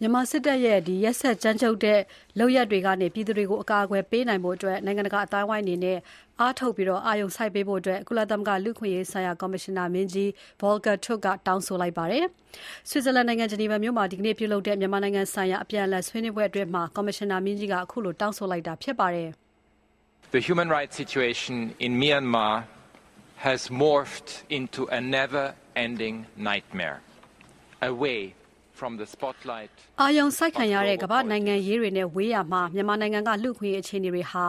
မြန်မာစစ်တပ်ရဲ့ ရက်စက်ကြမ်းကြုတ်တဲ့ လုပ်ရပ်တွေကနေ ပြည်သူတွေကို အကာအကွယ်ပေးနိုင်ဖို့ နိုင်ငံတကာအသိုင်းအဝိုင်းအနေနဲ့ အားထုတ်ပြီး အာရုံစိုက်ပေးဖို့ ကုလသမဂ္ဂ လူ့အခွင့်အရေးဆိုင်ရာ ကော်မရှင်နာမင်းကြီး Volker Turk ကတောင်းဆိုလိုက်ပါတယ်။ Switzerland နိုင်ငံ Geneva မြို့မှာ ဒီနေ့ပြုလုပ်တဲ့ မြန်မာနိုင်ငံဆိုင်ရာ အပြန်အလှန်ဆွေးနွေးပွဲအတွင်း ကော်မရှင်နာမင်းကြီးက ခုလို တောင်းဆိုလိုက်တာဖြစ်ပါတယ်။ "The human rights situation in Myanmar has morphed into a never-ending nightmare. Away from the spotlight." အာရုံစိုက်ခံရတဲ့ကမ္ဘာ့နိုင်ငံရေးတွေနဲ့ဝေးရာမှာမြန်မာနိုင်ငံကလူ့အခွင့်အရေးအခြေအနေတွေဟာ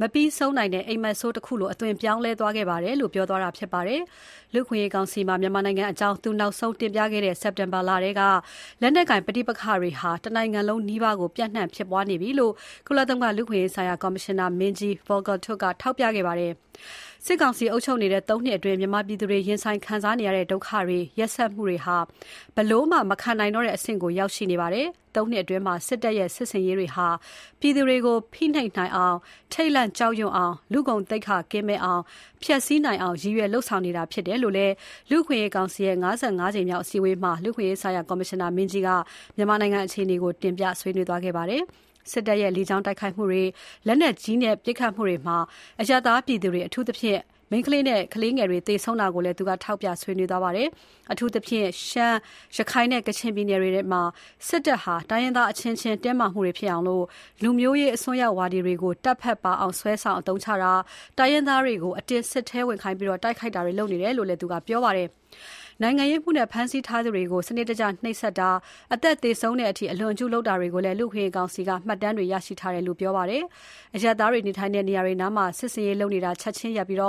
မပြီးဆုံးနိုင်တဲ့အိပ်မက်ဆိုးတခုလိုအသွင်ပြောင်းလဲသွားခဲ့ပါတယ်လို့ပြောသွားတာဖြစ်ပါတယ်။လူ့အခွင့်အရေးကောင်စီမှာမြန်မာနိုင်ငံအကြောင်းသူနောက်ဆုံးတင်ပြခဲ့တဲ့စက်တင်ဘာလထဲကလက်နက်ကိုင်ပဋိပက္ခတွေဟာတနိုင်ငံလုံးနီးပါးကိုပျံ့နှံ့ဖြစ်ပွားနေပြီလို့ကုလသမဂ္ဂလူ့အခွင့်အရေးဆိုင်ရာကော်မရှင်နာမင်းကြီး Volker Turk ကထောက်ပြခဲ့ပါတယ်။စစ်ကောင်စီအုပ်ချုပ်နေတဲ့၃နှစ်အတွင်းမြန်မာပြည်သူတွေရင်ဆိုင်ခံစားနေရတဲ့ဒုက္ခတွေ၊ရက်စက်မှုတွေဟာဘယ်လိုမှမခံနိုင်တော့တဲ့အဆင့်ကိုရောက်ရှိနေပါတယ်။၃နှစ်အတွင်းစစ်တပ်ရဲ့စစ်ဆင်ရေးတွေဟာပြည်သူတွေကိုဖိနှိပ်နိုင်အောင်၊ထိတ်လန့်ကြောက်ရွံ့အောင်၊လူ့ဂုဏ်သိက္ခာကင်းမဲ့အောင်၊ဖျက်ဆီးနိုင်အောင်ရည်ရွယ်လုပ်ဆောင်နေတာဖြစ်တယ်လို့လည်းလူ့အခွင့်အရေးကောင်စီရဲ့၅၅ကြိမ်မြောက်အစည်းအဝေးမှာလူ့အခွင့်အရေးဆိုင်ရာကော်မရှင်နာမင်းကြီးကမြန်မာနိုင်ငံအခြေအနေကိုတင်ပြဆွေးနွေးသွားခဲ့ပါတယ်။စစ်တပ်ရဲ့လေကြောင်းတိုက်ခိုက်မှုတွေ၊လက်နက်ကြီးနဲ့ပစ်ခတ်မှုတွေမှာအရပ်သားပြည်သူတွေအထူးသဖြင့် မိန်းကလေးနဲ့ကလေးငယ်တွေသေဆုံးတာကိုလည်းသူကထောက်ပြဆွေးနွေးသွားပါတယ်။အထူးသဖြင့်ရှမ်း၊ရခိုင်နဲ့ကချင်ပြည်နယ်တွေမှာစစ်တပ်ဟာတိုင်းရင်းသားအချင်းချင်းတင်းမာမှုတွေဖြစ်အောင်လူမျိုးရေးအစွန်းရောက်ဝါဒီတွေကိုတပ်ဖက်ပါအောင်ဆွဲဆောင်အသုံးချတာ၊တိုင်းရင်းသားတွေကိုအတင်းစစ်ထဲဝင်ခိုင်းပြီးတိုက်ခိုက်တာတွေလုပ်နေတယ်လို့လည်းသူကပြောပါတယ်။ နိုင်ငံရေးမှုနဲ့ဖမ်းဆီးထားသူတွေကိုစနစ်တကျနှိပ်စက်တာ၊အသက်သေဆုံးတဲ့အထိအလွန်အကျူးလုပ်တာတွေကိုလည်းလူ့အခွင့်အရေးကောင်စီကမှတ်တမ်းတွေရရှိထားတယ်လို့ပြောပါတယ်။အရပ်သားတွေနေထိုင်တဲ့နေရာတွေနားမှာစစ်ဆင်ရေးလုပ်နေတာချက်ချင်းရပ်ပြီး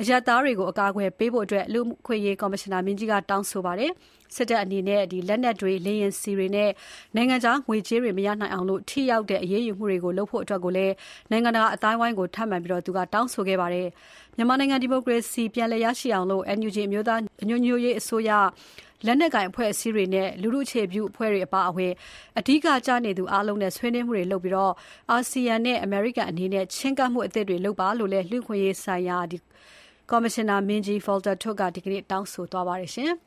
အရပ်သားတွေကိုအကာအကွယ်ပေးဖို့လူ့အခွင့်အရေးကော်မရှင်နာမင်းကြီးကတောင်းဆိုပါတယ်။စစ်တပ်အနေနဲ့လက်နက်တွေ၊လေယာဉ်ဆီတွေနဲ့နိုင်ငံခြားငွေကြေးတွေမရနိုင်အောင်ထိရောက်တဲ့အရေးယူမှုတွေလုပ်ဖို့လည်းနိုင်ငံတကာအသိုင်းအဝိုင်းကိုထပ်မံတောင်းဆိုခဲ့ပါတယ်။မြန်မာနိုင်ငံဒီမိုကရေစီပြန်လည်ရရှိအောင် NUG အမျိုးသားညီညွတ်ရေးအစိုးရ၊လက်နက်ကိုင်အဖွဲ့အစည်းတွေနဲ့လူထုအခြေပြုအဖွဲ့တွေအပါအဝင်အဓိကကျနေသူအားလုံးနဲ့ဆွေးနွေးမှုတွေလုပ်ပြီးအာဆီယံနဲ့အမေရိကန်အနေနဲ့ချဉ်းကပ်မှုအသစ်တွေလုပ်ပါလို့လည်းလူ့အခွင့်အရေးဆိုင်ရာကော်မရှင်နာမင်းကြီး Volker Turk ကဒီနေ့တောင်းဆိုသွားပါတယ်။